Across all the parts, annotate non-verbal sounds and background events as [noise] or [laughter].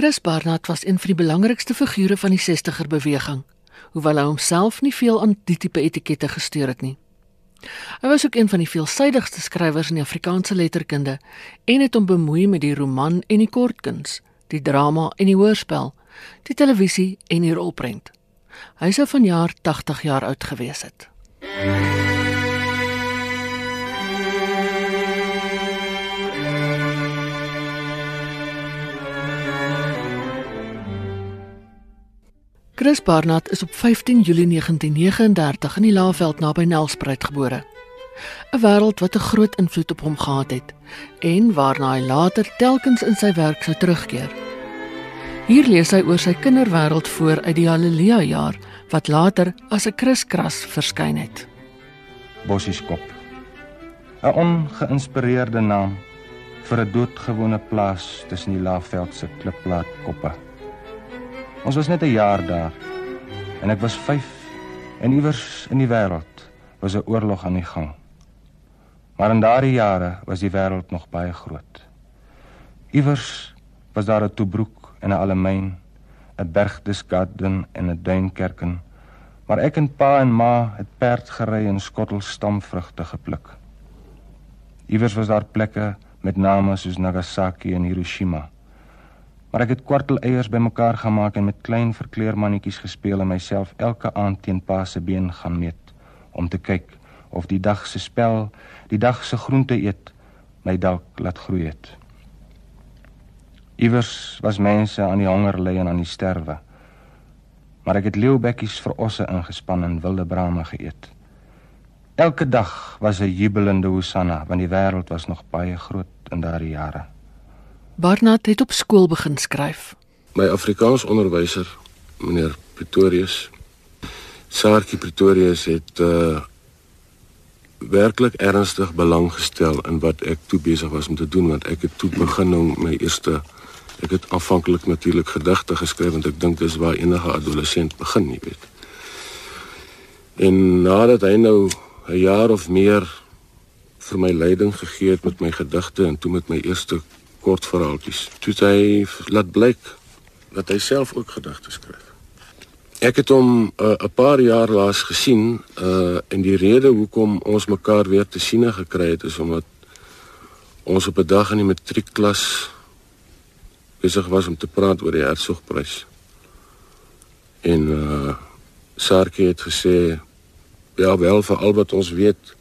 Chris Barnard was een van die belangrikste figure van die 60er beweging, hoewel hy homself nie veel aan die tipe etikette gesteur het nie. Hy was ook een van die veelsidigste skrywers in die Afrikaanse letterkunde en het hom bemoei met die roman en die kortkuns, die drama en die hoorspel, die televisie en die rolprent. Hy sou vanjaar 80 jaar oud gewees het. Chris Barnard is op 15 Julie 1939 in die Laagveld naby Nelspruit gebore. 'n Wêreld wat 'n groot invloed op hom gehad het en waarna hy later telkens in sy werk sou terugkeer. Hier lees hy oor sy kinderwêreld voor uit die Haleluja jaar wat later as 'n kriskras verskyn het. Bossieskop. 'n Ongeïnspireerde naam vir 'n doodgewone plaas tussen die Laagveld se klipplaatkoppe. Ons was net 'n jaar daar. En ek was 5 en iewers in die wêreld was 'n oorlog aan die gang. Maar in daardie jare was die wêreld nog baie groot. Iewers was daar 'n Tobruk en 'n Allemyn, 'n Berchtesgaden en 'n Duinkerken. Maar ek en pa en ma het perd gery en skottelstamvrugte gepluk. Iewers was daar plekke met name soos Nagasaki en Hiroshima. Maar ek het kwarteleiers bymekaar gemaak en met klein verkleurmannetjies gespeel en myself elke aand teen pa se been gaan meet om te kyk of die dag se spel, die dag se groente eet my dalk laat groei het. Iewers was mense aan die honger ly en aan die sterwe. Maar ek het leeubekkies vir osse ingespan en wilde brame geëet. Elke dag was 'n jubelende hosanna want die wêreld was nog baie groot in daardie jare. Barnard het op skool begin skryf. My Afrikaans onderwyser, meneer Pretorius, Saartjie Pretorius het uh werklik ernstig belang gestel in wat ek toe besig was om te doen want ek het toe begin om my eerste ek het aanvanklik natuurlik gedigte geskryf want ek dink dis waar enige adolescent begin, jy weet. En nadat hy nou 'n jaar of meer vir my leiding gegee het met my gedigte en toe met my eerste kort verhaaltjies. Toe hy laat blyk dat hy self ook gedigte skryf. Ek het hom uh, 'n paar jaar laas gesien uh en die rede hoekom ons mekaar weer te siene gekry het is omdat ons op 'n dag in die matriekklas besig was om te praat oor die Hertsgprys. En uh Sarkie het gesê ja wel vir al wat ons weet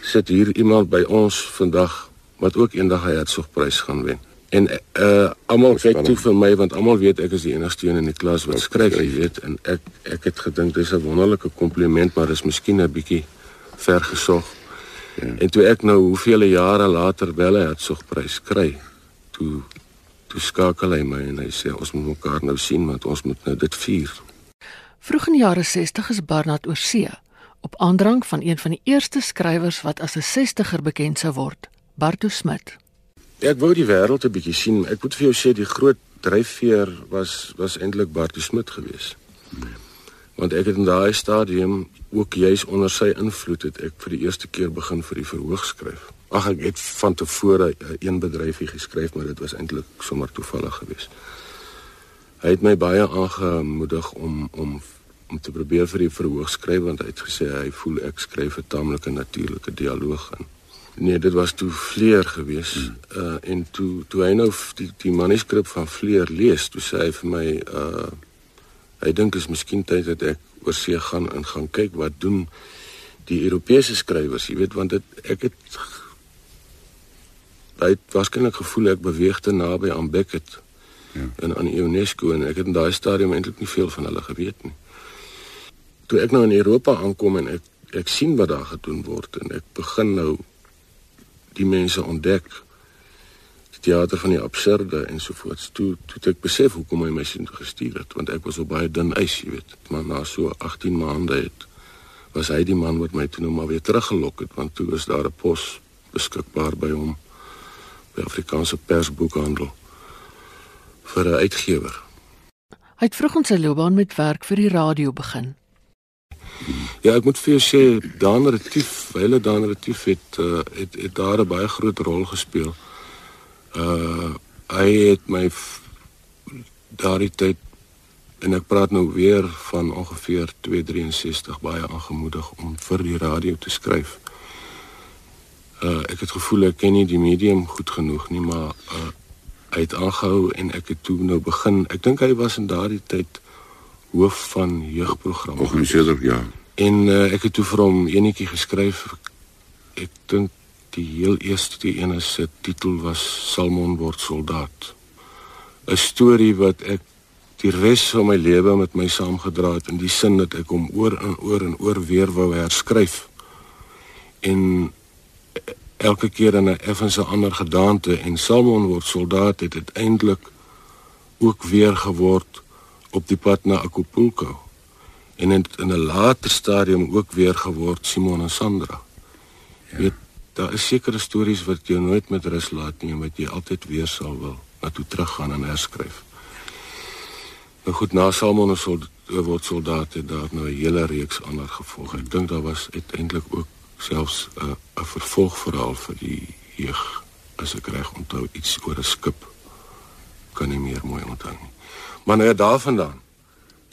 sit hier iemand by ons vandag wat ook eendag 'n Hertzogprys gaan wen. En uh almal kyk toe vir my want almal weet ek is die enigste een in die klas wat skryf, jy weet, en ek ek het gedink dis 'n wonderlike kompliment, maar dis miskien 'n bietjie ver gesog. Ja. En toe ek nou hoeveel jare later wel 'n Hertzogprys kry, toe toe skakel hy my en hy sê ons moet mekaar nou sien want ons moet nou dit vier. Vroeg in die jare 60 is Barnard oorsee op aandrang van een van die eerste skrywers wat as 'n 60er bekend sou word. Bartu Smit. Ek wou die wêreld 'n bietjie sien. Ek moet vir jou sê die groot dryfveer was was eintlik Bartu Smit geweest. Want ek het in daai stadium ook juis onder sy invloed het ek vir die eerste keer begin vir die verhoog skryf. Ag ek het van tevore een bedryfie geskryf, maar dit was eintlik sommer toevallig geweest. Hy het my baie aangemoedig om om om te probeer vir die verhoog skryf want hy het gesê hy voel ek skryf 'n taamlike natuurlike dialoog in. Nee, dit was toe Vleer gewees. Hmm. Uh en toe toe hy nou die die manuskrip van Vleer lees, toe sê hy vir my uh hy dink is miskien tyd dat ek oor see gaan en gaan kyk wat doen die Europese skrywers, jy weet want dit ek het hy het waarskynlik gevoel ek beweeg te naby aan Beckett. Ja. En aan UNESCO en ek het in daai stadium eintlik nie veel van hulle geweet nie. Toe ek nou in Europa aankom en ek ek sien wat daar gedoen word en ek begin nou die mense ontdek. Die teater van die absurde ensovoorts toe toe ek besef hoekom hy my sien gestuur het want ek was op baie dun ys jy weet. Maar na so 18 maande het was hy die man wat my toe nou maar weer teruggelok het want toe is daar 'n pos beskikbaar by hom by Afrikaanse persboekhandel vir 'n uitgewer. Hy het vroeg ons sy loopbaan met werk vir die radio begin Ja, ek moet vir jou sê Dan Retief, hele Dan Retief het, uh, het het daar 'n baie groot rol gespeel. Uh hy het my daardie tyd en ek praat nou weer van ongeveer 263 baie aangemoedig om vir die radio te skryf. Uh ek het gevoel ek ken nie die medium goed genoeg nie, maar uh hy het aangehou en ek het toe nou begin. Ek dink hy was in daardie tyd hoof van jeugprogramme. Organiseerder, ja. En uh, ek het toe vir hom enetjie geskryf. Ek dink die heel eerste een se titel was Salmon word soldaat. 'n Storie wat ek die res van my lewe met my saamgedra het in die sin dat ek hom oor en oor en oor weer wou herskryf. En elke keer in 'n effens ander gedaante en Salmon word soldaat het uiteindelik ook weer geword op die pad na Acapulco en in 'n later stadium ook weer geword Simon en Sandra. Ja. Weet, daar is sekere stories wat jy nooit met rus laat nie, wat jy altyd weer sal wil na toe teruggaan en herskryf. Nou goed, na Salmon en soldaat word soldate daar nou 'n hele reeks ander gevolge. Ek dink daar was uiteindelik ook selfs 'n uh, 'n vervolgverhaal vir die jeug as ek reg onthou iets oor 'n skip kan nie meer mooi onthou nie. Maar nou ja daarvandaan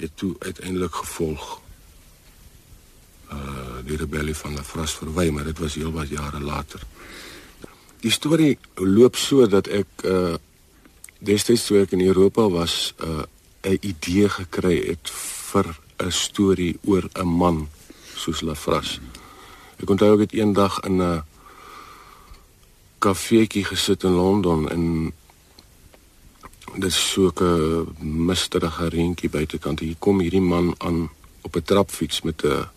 het toe uiteindelik gevolg uh die rebellie van La Fras verwy, maar dit was heelwat jare later. Die storie loop so dat ek uh destyds toe ek in Europa was uh 'n idee gekry het vir 'n storie oor 'n man soos La Fras. Ek onthou ek het eendag in 'n kafeetjie gesit in Londen en dis so 'n misterige reentjie buitekant. Hier kom hierdie man aan op 'n trapfiets met 'n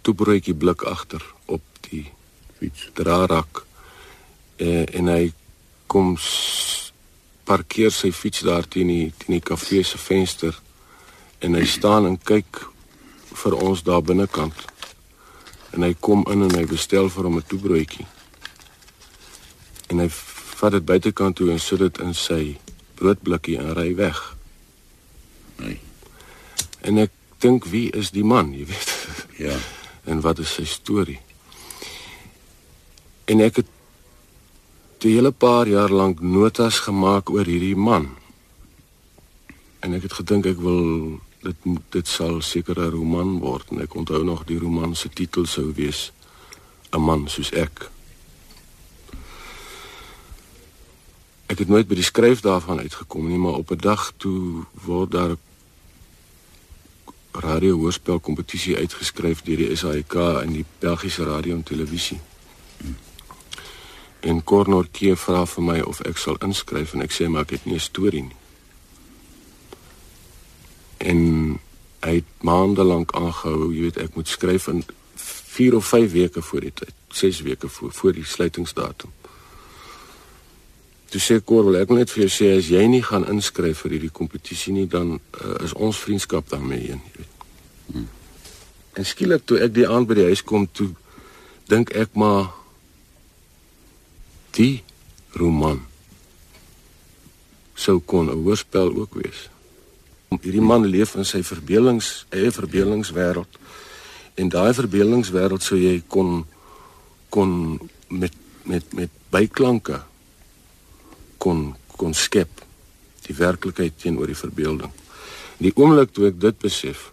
toebroodjie blik agter op die fiets drarak. En, en hy kom parkeer sy fiets daar teen die teen die kafee se venster en hy staan en kyk vir ons daar binnekant. En hy kom in en hy bestel vir hom 'n toebroodjie. En hy vat dit buitekant toe en sit dit in sy broodblikkie en ry weg. Nee. En ek dink wie is die man, jy weet? [laughs] Ja. En wat is sy storie? En ek het 'n hele paar jaar lank notas gemaak oor hierdie man. En ek het gedink ek wil dit dit sal seker 'n roman word en ek onthou nog die roman se titel sou wees 'n man soos ek. Ek het nooit by die skryf daarvan uitgekom nie, maar op 'n dag toe word daar radio hoorspel kompetisie uitgeskryf deur die SAK en die Belgiese radio en televisie. En Cornor Kee vra vir my of ek sal inskryf en ek sê maar ek het nie 'n storie nie. En hy het maande lank aangehou, jy weet ek moet skryf in 4 of 5 weke voor die tyd, 6 weke voor voor die sluitingsdatum. Toe sê Kor, wil ek net vir jou sê as jy nie gaan inskryf vir hierdie kompetisie nie, dan uh, is ons vriendskap daarmee een, jy weet. Hmm. En skielik toe ek die aand by die huis kom toe dink ek maar die roman sou kon 'n hoorspel ook wees. Hierdie man leef in sy verbeelings, eie verbeelingswêreld. En daai verbeelingswêreld sou jy kon kon met met met byklanke kon kon skep die werklikheid teenoor die verbeelding. Die oomblik toe ek dit besef,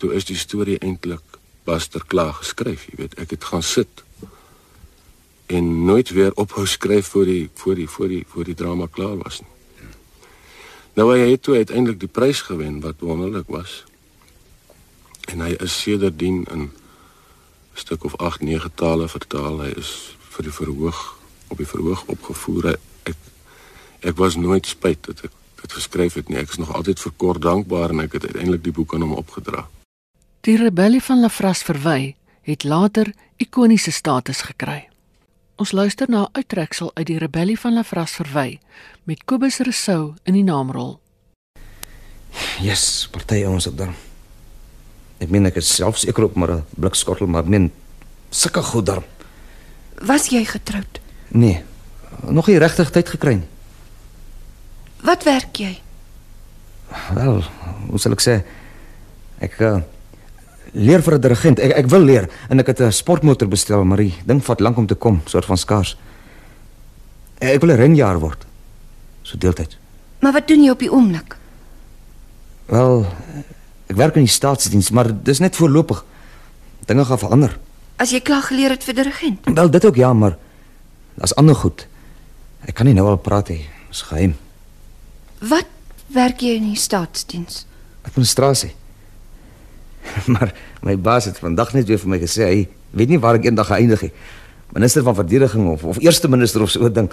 toe is die storie eintlik baster klaar geskryf, jy weet, ek het gaan sit en nooit weer ophou skryf voor die voor die voor die voor die drama klaar was nie. Nou hy het toe uiteindelik die prys gewen wat wonderlik was. En hy is sedertdien in 'n stuk of 8, 9 tale vertaal. Hy is vir die verhoog op die verhoog opgevoer. Ek ek was nooit spyt dat ek dit geskryf het nie. Ek is nog altyd vir kort dankbaar en ek het uiteindelik die boek aan hom opgedra. Die rebellie van Lafras verwy het later ikoniese status gekry. Ons luister na 'n uittreksel uit die rebellie van Lafras verwy met Kobus Rousseau in die naamrol. Yes, party ons op dan. Ek meen ek is selfs ek roep maar 'n blikskottel maar min sulke goed daar. Was jy getroud? Nee, nog nie regtig tyd gekry nie. Wat werk jy? Wel, hoe sal ek sê? Ek uh, leer vir 'n dirigent. Ek ek wil leer en ek het 'n sportmotor bestel, maar die ding vat lank om te kom, soort van skaars. Ek wil 'n renjaer word. So deeltyd. Maar wat doen jy op die oomblik? Wel, ek werk in die staatsdiens, maar dis net voorlopig. Dinge gaan verander. As jy klaar geleer het vir dirigent. Wel, dit ook ja, maar daar's ander goed. Ek kan nie nou al praat nie. Dis geheim. Wat werk jy in die staatsdiens? Administrasie. [laughs] Maar my baas het vandag net weer vir my gesê hy weet nie waar ek eendag eindig nie. Minister van verdediging of of eerste minister of so 'n ding.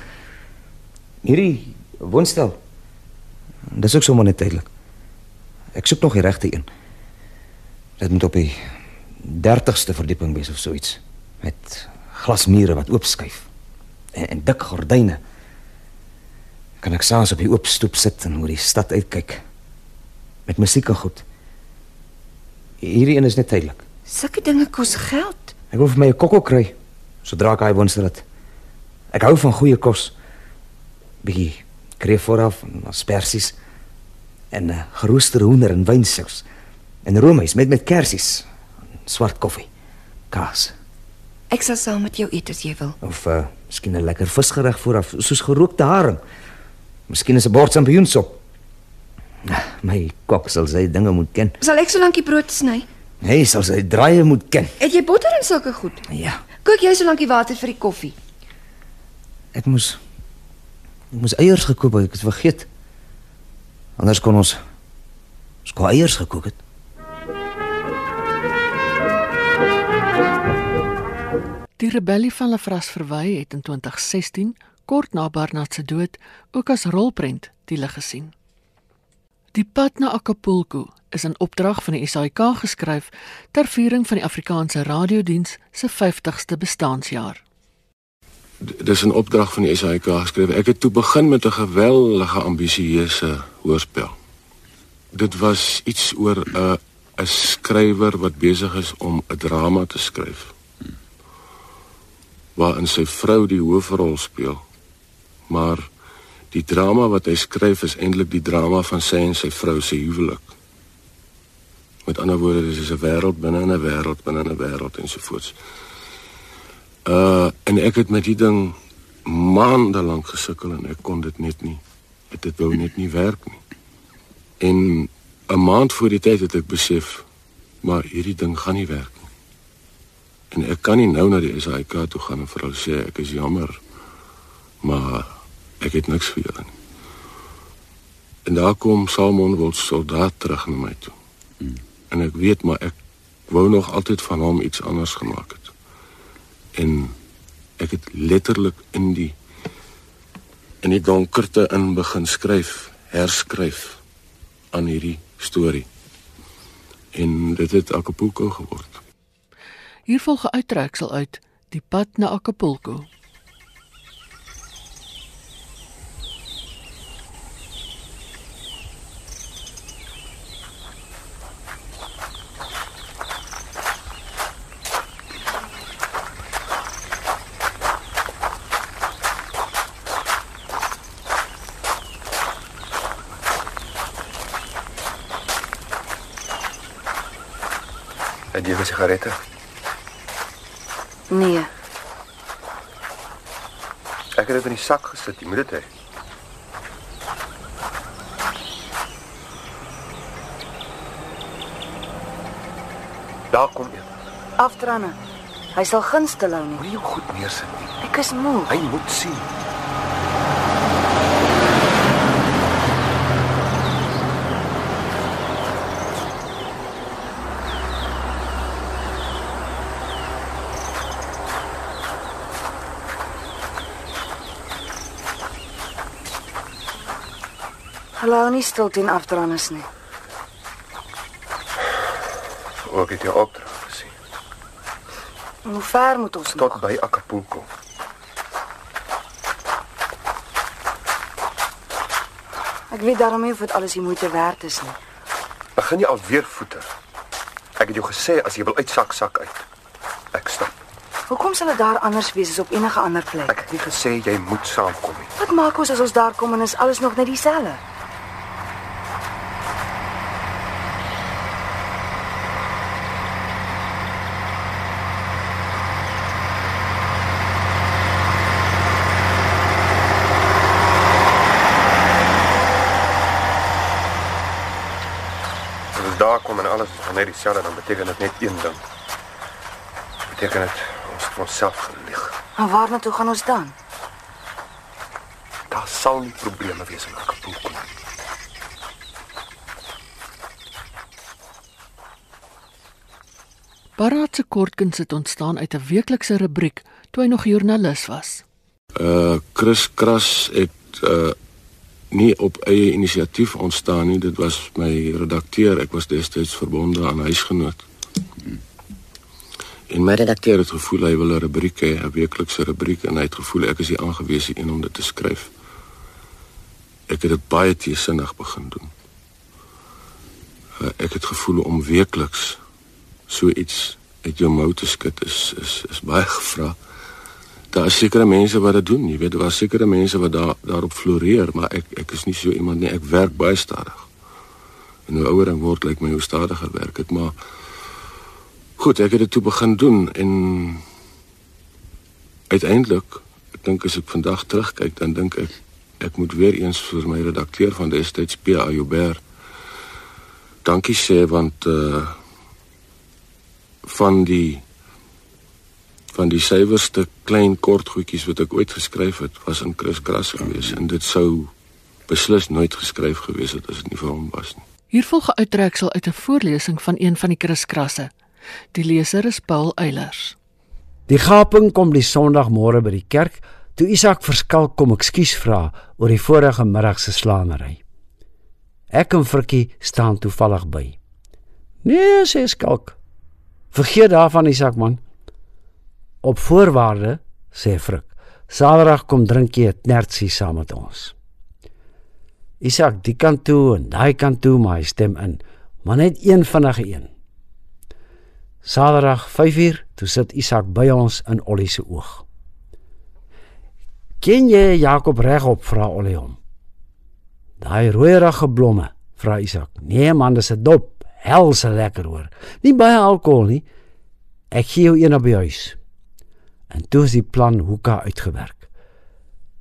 Hierdie woonstel. Dis ook sommer net tydelik. Ek soek nog die regte een. Dit moet op die 30ste verdieping wees of so iets met glasmure wat oopskuif en, en dik gordyne. Kan ek saans op die oop stoep sit en oor die stad uitkyk met musiek en goed. Hierdie een is net tydelik. Sulke dinge kos geld. Ek wil vir my 'n kokkel kry sodra ek hy woonstel het. Ek hou van goeie kos. Bietjie kreef vooraf en asperges en uh, geroosterde hoender en wynsous en roomys met met kersies, swart koffie, kaas Ek sal saam met jou eet as jy wil. of uh, miskien 'n lekker visgereg vooraf soos gerookte haring. Miskien is 'n bord champignoensop. Ah, My kok sal sy dinge moet ken. Sal ek solank die brood sny? Hy sal sy draaie moet ken. Het jy botter en sulke goed? Ja, Kook jy solank die water vir die koffie? ek moes ek moes eiers gekoop het, ek het vergeet. Anders kon ons ons kon eiers gekook het. Die rebellie van Lafras Verwy het in 2016, kort na Barnard se dood, ook as rolprent die lig gesien. Die pad na Acapulco is in opdrag van die SAIK geskryf ter viering van die Afrikaanse radiodiens se 50ste bestaanjaar. Dis 'n opdrag van die SAIK geskryf. Ek het toe begin met 'n geweldige ambisieuse hoorspel. Dit was iets oor 'n 'n skrywer wat besig is om 'n drama te skryf. Waarin sy vrou die hoofrol speel. Maar die drama wat hy skryf is eintlik die drama van sy en sy vrou se huwelik. Met ander woorde, dis is 'n wêreld binne 'n wêreld binne 'n wêreld ensovoorts. Uh en ek het met die ding maande lank gesukkel en ek kon dit net nie. Dit dit wou net nie werk nie. En 'n maand voor die tyd het ek besef maar hierdie ding gaan nie werk nie. En ek kan nie nou na die SAIK toe gaan en vir hulle sê ek is jammer. Maar ek het niks vir julle nie. En daar kom Salmon wil soldaat terug na my toe. En ek weet maar ek wou nog altyd van hom iets anders gemaak het en ek het letterlik in die in die donkerte in begin skryf, herskryf aan hierdie storie. En dit het Acapulco geword. Hier volg 'n uittreksel uit Die pad na Acapulco. Het jy 'n sigarette? Nee, Ek het dit in die sak gesit. Jy moet dit hê. Daar kom een. Aftranne. Hy sal gunste hou nie. Moenie jou goed neersit nie. Ek is moeg. Hy moet sien. Hulle hou nie stil teen aftrannes nie. Ook het jy opdrag gesien. En Hoe ver moet ons Tot nog? by Acapulco. Ek weet daarom nie of dit alles die moeite werd is nie. Begin jy alweer voete? Ek het jou gesê as jy wil uitsak sak uit. Ek stap. Hoekom sal dit daar anders wees as op enige ander plek? Ek het nie gesê jy moet saamkom nie. Wat maak ons as ons daar kom en is alles nog net dieselfde? ons daar kom net dieselfde, dan beteken dit net een ding. Beteken dit ons het onsself gelieg. Maar waarna toe gaan ons dan? Daar sal nie probleme wees in Acapulco nie. Barat se kortkuns het ontstaan uit 'n weeklikse rubriek toe hy nog joernalis was. Uh Chris Kras het uh nie op eie inisiatief ontstaan nie. Dit was my redakteur. Ek was destyds verbonde aan huisgenoot. En my redakteur het gevoel hy wil 'n rubriek hê, 'n weeklikse rubriek en hy het gevoel ek is die aangewese een om dit te skryf. Ek het dit baie teesinnig begin doen. Uh, ek het gevoel om weekliks so iets uit jou mou te skud is is is baie gevra. Daar is sekere mense wat dit doen, jy weet, daar is sekere mense wat daar daarop floreer, maar ek ek is nie so iemand nie. Ek werk baie stadig. En hoe ouer ek word, lyk my hoe stadiger werk ek, maar goed, ek het dit toe begin doen en uiteindelik, dink as ek vandag terugkyk, dan dink ek ek moet weer eens vir my redakteur van destyds P.A. Joubert dankie sê want uh van die van die suiwerste klein kort goedjies wat ek ooit geskryf het was in Chris Kras gewees en dit sou beslis nooit geskryf gewees het as dit nie vir hom was nie. Hier volg 'n uittreksel uit 'n voorlesing van een van die Chris Krasse. Die leser is Paul Eilers. Die gaping kom die Sondagmôre by die kerk toe Isak verskalk kom ekskuus vra oor die vorige middag se slaanery. Ek en Frikkie staan toevallig by. Nee, sê Skalk. Vergeet daarvan Isak man. Op voorwaarde, sê Frik. Saterdag kom drink jy 'n nertsie saam met ons. Isak, die kant toe en daai kant toe, maar hy stem in, maar net een vinnige een. Saterdag 5uur, toe sit Isak by ons in Ollie se oog. Ken jy Jakob regop vra Ollie hom. Daai rooierige blomme, vra Isak. Nee man, dis 'n dop, helse lekker hoor. Nie baie alkohol nie. Ek gee jou een op die huis. En toe is die plan hoeka uitgewerk.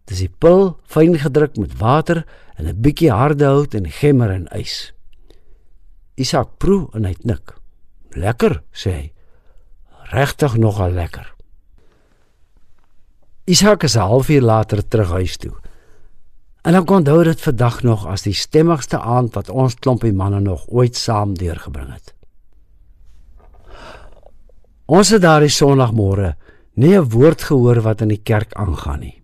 Dis die pil fyn gedruk met water en 'n bietjie harde hout en gemmer en ys. Isak proe en hy knik. Lekker, sê hy. Regtig nogal lekker. Isak is 'n halfuur later terug huis toe. En dan onthou dit vandag nog as die stemmigste aand wat ons klompie manne nog ooit saam deurgebring het. Ons het daardie Sondagmôre nie 'n woord gehoor wat in die kerk aangaan nie.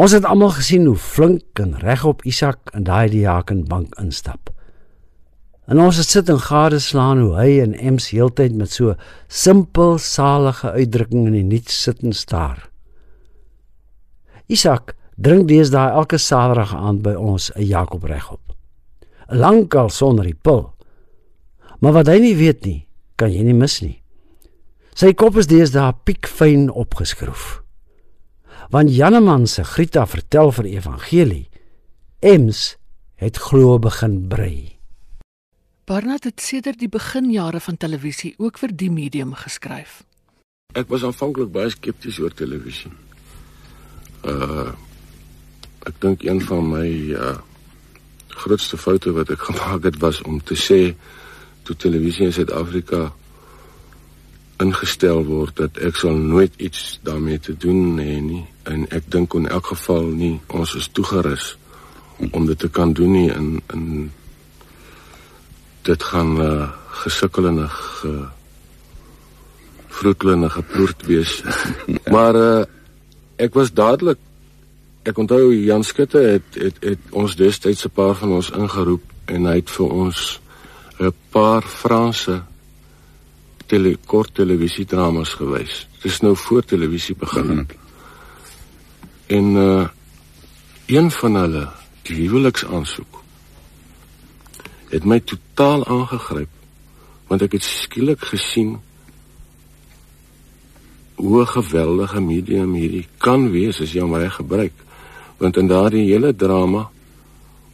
Ons het almal gesien hoe flink en regop Isak in daai diakenbank instap. En ons het sit en gadeslaan hoe hy en Ems heeltyd met so simpel salige uitdrukking in die niets sit en staar. Isak drink deesdae elke Saterdag aand by ons 'n Jakob regop. Lankal sonder die pil. Maar wat hy nie weet nie, kan jy nie mis nie. Sy kop is deesdae piekfyn opgeskroef. Want Janneman se Grieta vertel vir evangelie. Ems het glo begin brei. Barnard het sedert die beginjare van televisie ook vir die medium geskryf. Ek was aanvanklik baie skepties oor televisie. Uh ek dink een van my uh grootste foute wat ek [laughs] gemaak het was om te sê toe televisie in Suid-Afrika ingestel word dat ek sal nooit iets daarmee te doen hê nie. En ek dink in elk geval nie ons is toegerus om dit te kan doen nie. In in dit gaan uh, gesukkel en ge vroetelende geploerd wees. [laughs] Maar uh, ek was dadelik ek onthou Jan Skutte het het, het ons destyds 'n paar van ons ingeroep en hy het vir ons 'n paar Franse tele kort televisiedramas gewys. Dit is nou voor televisie begin het. En uh een van hulle, die huweliksaansoek, het my totaal aangegryp want ek het skielik gesien hoe geweldige medium hierdie kan wees as jy hom reg gebruik. Want in daardie hele drama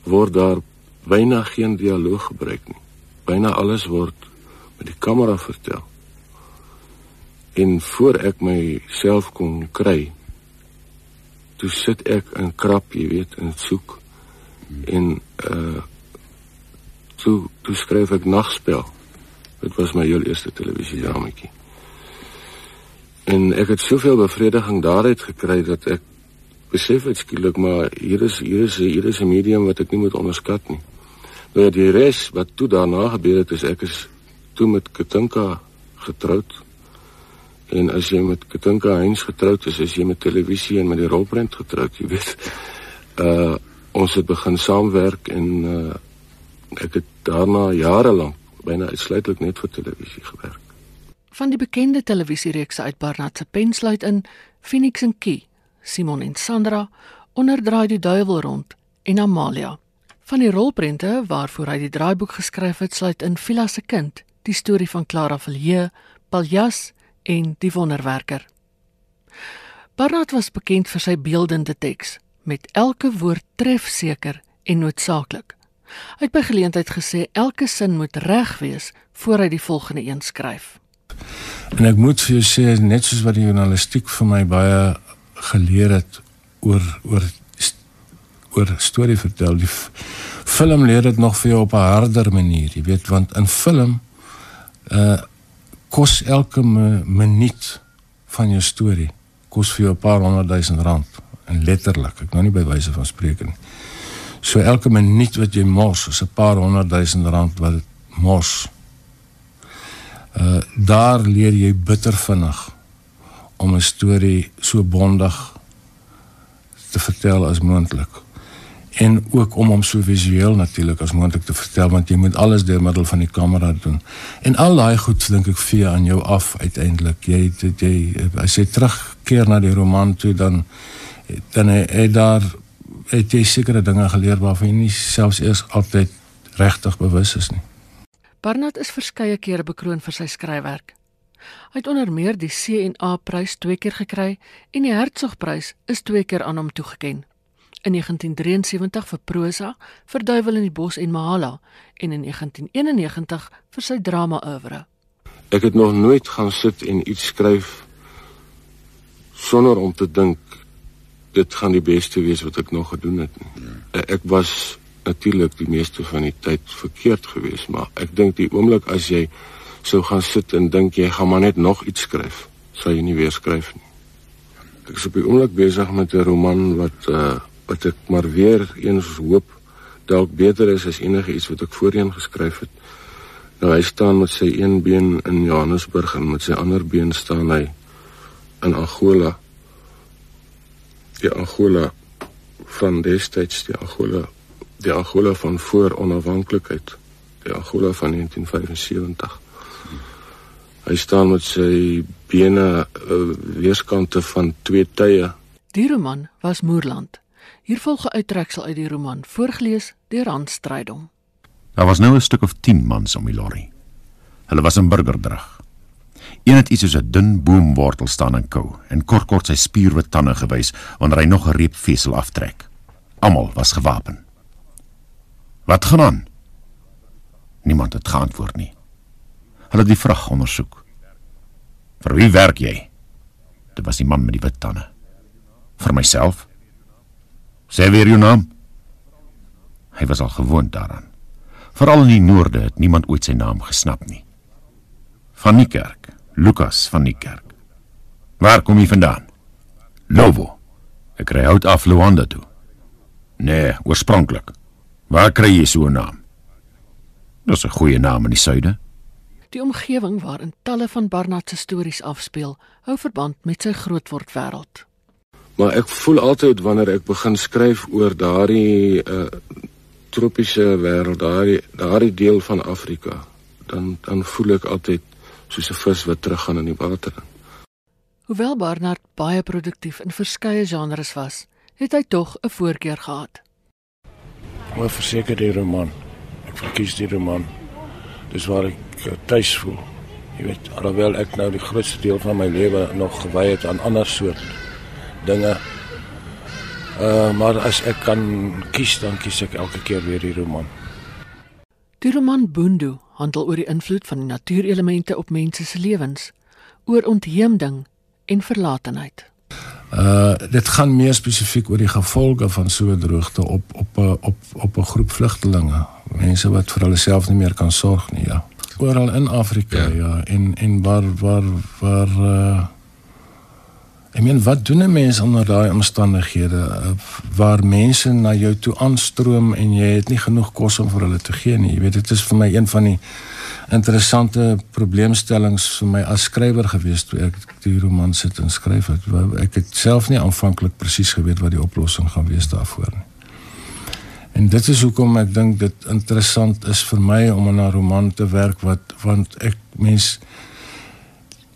word daar byna geen dialoog gebruik nie. Byna alles word met die kamera vertel. En voor ek myself kon kry, toe sit ek in krap, jy weet, en soek en uh toe toe skryf ek Nagspel. Dit was my heel eerste televisiedramatjie. En ek het soveel bevrediging daaruit gekry dat ek besef het skielik maar hier is hier is hier is 'n medium wat ek nie moet onderskat nie. Nou die res wat toe daarna gebeur het is ek is toe met Katinka getroud. En as jy met Katinka Heinz getroud is, is jy met televisie en met die rolprent getroud, jy weet. [laughs] Uh ons het begin saamwerk en uh ek het daarna jare lank byna uitsluitlik net vir televisie gewerk. Van die bekende televisiereekse uit Barnard se pen sluit in Phoenix en Key, Simon en Sandra, Onderdraai die duiwel rond en Amalia. Van die rolprente waarvoor hy die draaiboek geskryf het, sluit in Villa se kind, die storie van Clara Villiers, Paljas en die wonderwerker. Barnard was bekend vir sy beeldende teks, met elke woord trefseker en noodsaaklik. Hy het by geleentheid gesê elke sin moet reg wees voor hy die volgende een skryf. En ek moet vir jou sê net soos wat die journalistiek vir my baie geleer het oor oor oor storie vertel. Die film leer dit nog vir jou op 'n harder manier, jy weet, want in film uh kos elke minuut van jou storie kos vir jou 'n paar honderd duisend rand en letterlik, ek nou nie by wyse van spreek nie. So elke minuut wat jy mors is 'n paar honderd duisend rand wat mors. Uh daar leer jy bitter vinnig om 'n storie so bondig te vertel as moontlik. En ook om hom so visueel natuurlik as moontlik te vertel want jy moet alles deur middel van die kamera doen. En al daai goed dink ek vee aan jou af uiteindelik. Jy dit jy as jy terugkeer na die roman toe dan dan het daar het jy sekere dinge geleer waarvan jy nie selfs eers altyd regtig bewus is nie. Barnard is verskeie kere bekroon vir sy skryfwerk. Hy het onder meer die C&A prys twee keer gekry en die Hertzogprys is twee keer aan hom toegekend. In 1973 vir prosa, vir Duiwel in die bos en Mahala en in 1991 vir sy drama oeuvre. Ek het nog nooit gaan sit en iets skryf sonder om te dink dit gaan die beste wees wat ek nog gedoen het. Ja. Ek was natuurlik die meeste van die tyd verkeerd geweest, maar ek dink die oomblik as jy sou gaan sit en dink jy gaan maar net nog iets skryf, sal jy nie weer skryf nie. Ek is op die oomblik besig met 'n roman wat uh wat ek maar weer eens hoop dalk beter is as enige iets wat ek voorheen geskryf het. Nou hy staan met sy een been in Johannesburg en met sy ander been staan hy in Angola. Die Angola van destyds, die Angola, die Angola van voor onafhanklikheid, die Angola van 1975. Hy staan met sy bene uh, weerskante van twee tye. Die roman was Moerland. Hier volg 'n uittreksel uit die roman, voorgeles deur Hans Strydom. Daar was nou 'n stuk of 10 mans om die lorry. Hulle was in burgerdrag. Een het iets soos 'n dun boomwortel staan en kou en kort kort sy spierwit tande gewys wanneer hy nog 'n reep vesel aftrek. Almal was gewapen. Wat gaan aan? Niemand het geantwoord nie. Hulle het die vrag ondersoek. Vir wie werk jy? Dit was die man met die wit tande. Vir myself. Sê weer jou naam. Hy was al gewoond daaraan. Veral in die noorde het niemand ooit sy naam gesnap nie. Van die kerk, Lukas van die kerk. Waar kom jy vandaan? Lovo. Ek ry hout af Luanda toe. Nee, oorspronklik. Waar kry jy so 'n naam? Dis 'n goeie naam in die suide. Die omgewing waarin talle van Barnard se stories afspeel, hou verband met sy grootword wêreld. Maar ek voel altyd wanneer ek begin skryf oor daardie uh tropiese wêreld, daardie daardie deel van Afrika, dan dan voel ek altyd soos 'n vis wat teruggaan in die water. Hoewel Barnard baie produktief in verskeie genres was, het hy tog 'n voorkeur gehad. Maar verseker die roman. Ek verkies die roman. Dis waar ek tuis voel. Jy weet, alhoewel ek nou die grootste deel van my lewe nog gewy het aan ander soort dinge. Uh maar as ek kan kies, dan kies ek elke keer weer die roman. Die roman Boondoe handel oor die invloed van die natuurelemente op mense se lewens, oor ontheemding en verlatenheid. Uh dit gaan meer spesifiek oor die gevolge van so 'n droogte op op 'n op op 'n groep vlugtelinge mense wat vir hulle self nie meer kan sorg nie, ja. Oral in Afrika, ja, ja en en waar waar waar uh Ek meen wat doen 'n mens onder daai omstandighede uh, waar mense na jou toe aanstroom en jy het nie genoeg kos om vir hulle te gee nie. Jy weet dit is vir my een van die interessante probleemstellings vir my as skrywer gewees toe ek die roman sit en skryf het. Ek het self nie aanvanklik presies geweet wat die oplossing gaan wees daarvoor nie. En dit is hoekom ek dink dit interessant is vir my om aan 'n roman te werk wat want ek mens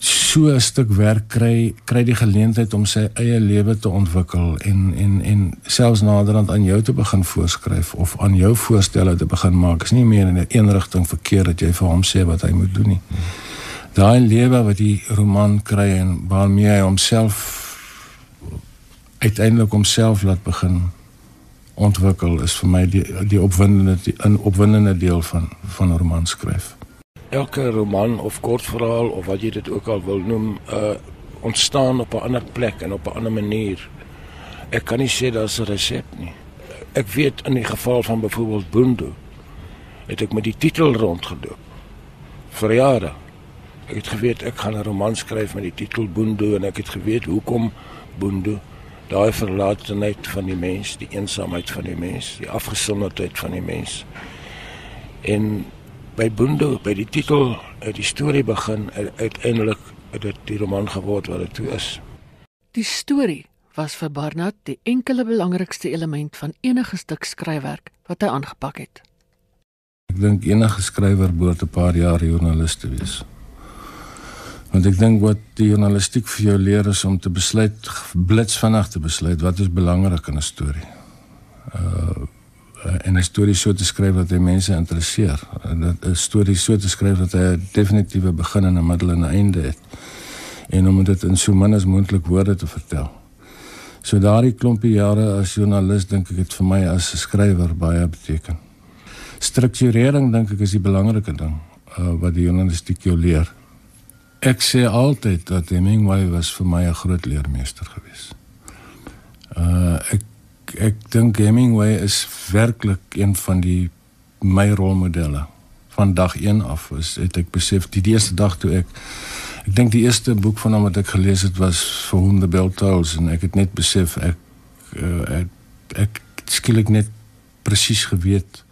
so 'n stuk werk kry kry die geleentheid om sy eie lewe te ontwikkel en en en selfs naderhand aan jou te begin voorskryf of aan jou voorstelle te begin maak is nie meer in 'n een rigting verkeer dat jy vir hom sê wat hy moet doen nie. Daai lewe wat die roman kry en waarmee hy homself uiteindelik homself laat begin ontwikkel is vir my die die opwindende die opwindende deel van van 'n roman skryf elke roman of kortverhaal of wat jy dit ook al wil noem, uh ontstaan op 'n ander plek en op 'n ander manier. Ek kan nie sê daar's 'n resep nie. Ek weet in die geval van byvoorbeeld Boendo het ek met die titel rondgeloop vir jare. Ek het geweet ek gaan 'n roman skryf met die titel Boendo en ek het geweet hoekom Boendo daai verlatenheid van die mens, die eensaamheid van die mens, die afgesonderdheid van die mens. En by Boendo by die titel uit die storie begin uiteindelik het dit die roman geword wat dit toe is. Die storie was vir Barnard die enkele belangrikste element van enige stuk skryfwerk wat hy aangepak het. Ek dink enige skrywer behoort 'n paar jaar joernalis te wees. Want ek dink wat die journalistiek vir jou leer is om te besluit blitsvinnig te besluit wat is belangrik in 'n storie. Uh uh, en 'n storie so te skryf dat hy mense interesseer. 'n Storie so te skryf dat hy 'n definitiewe begin en 'n middel en 'n einde het. En om dit in so min as moontlik woorde te vertel. So daardie klompie jare as joernalis dink ek het vir my as 'n skrywer baie beteken. Strukturering dink ek is die belangrike ding uh, wat die journalistiek jou leer. Ek sê altyd dat Hemingway was vir my 'n groot leermeester gewees. Uh ek ek dink Hemingway is werklik een van die my rolmodelle. Van dag 1 af is het ek besef die, die eerste dag toe ek ek dink die eerste boek van hom wat ek gelees het was For Whom the Bell Tolls en ek het net besef ek uh, ek, ek skielik net presies geweet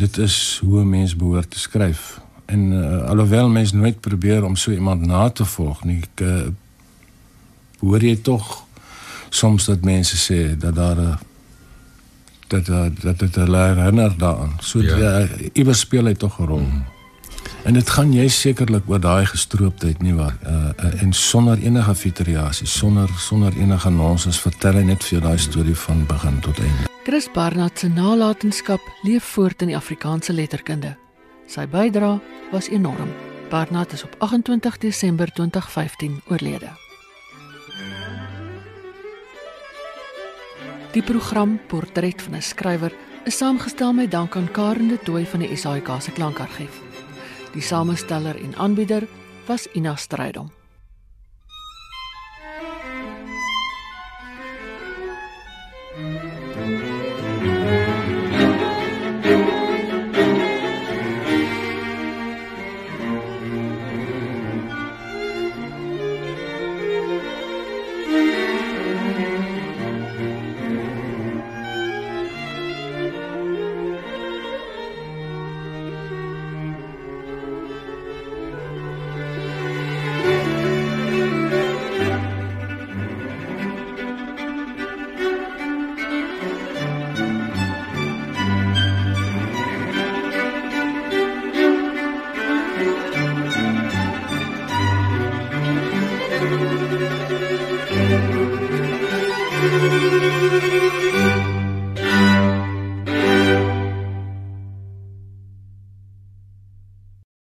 dit is hoe 'n mens behoort te skryf. En uh, alhoewel mens nooit probeer om so iemand na te volg nie ek uh, hoor jy tog soms dat mense sê dat daar 'n dat dat dit hulle herinner daaraan. So ja. iewers speel hy tog 'n rol. Mm. En dit gaan jy sekerlik oor daai gestrooptheid nie waar uh, uh, en sonder enige fiteriasie, sonder sonder enige nonsens vertel hy net vir jou daai storie van begin tot einde. Chris Barnard se nalatenskap leef voort in die Afrikaanse letterkunde. Sy bydrae was enorm. Barnard is op 28 Desember 2015 oorlede. Die program Portret van 'n skrywer is saamgestel met dank aan Karen de Tooy van die SAIK se klankargief. Die samesteller en aanbieder was Ina Strydom.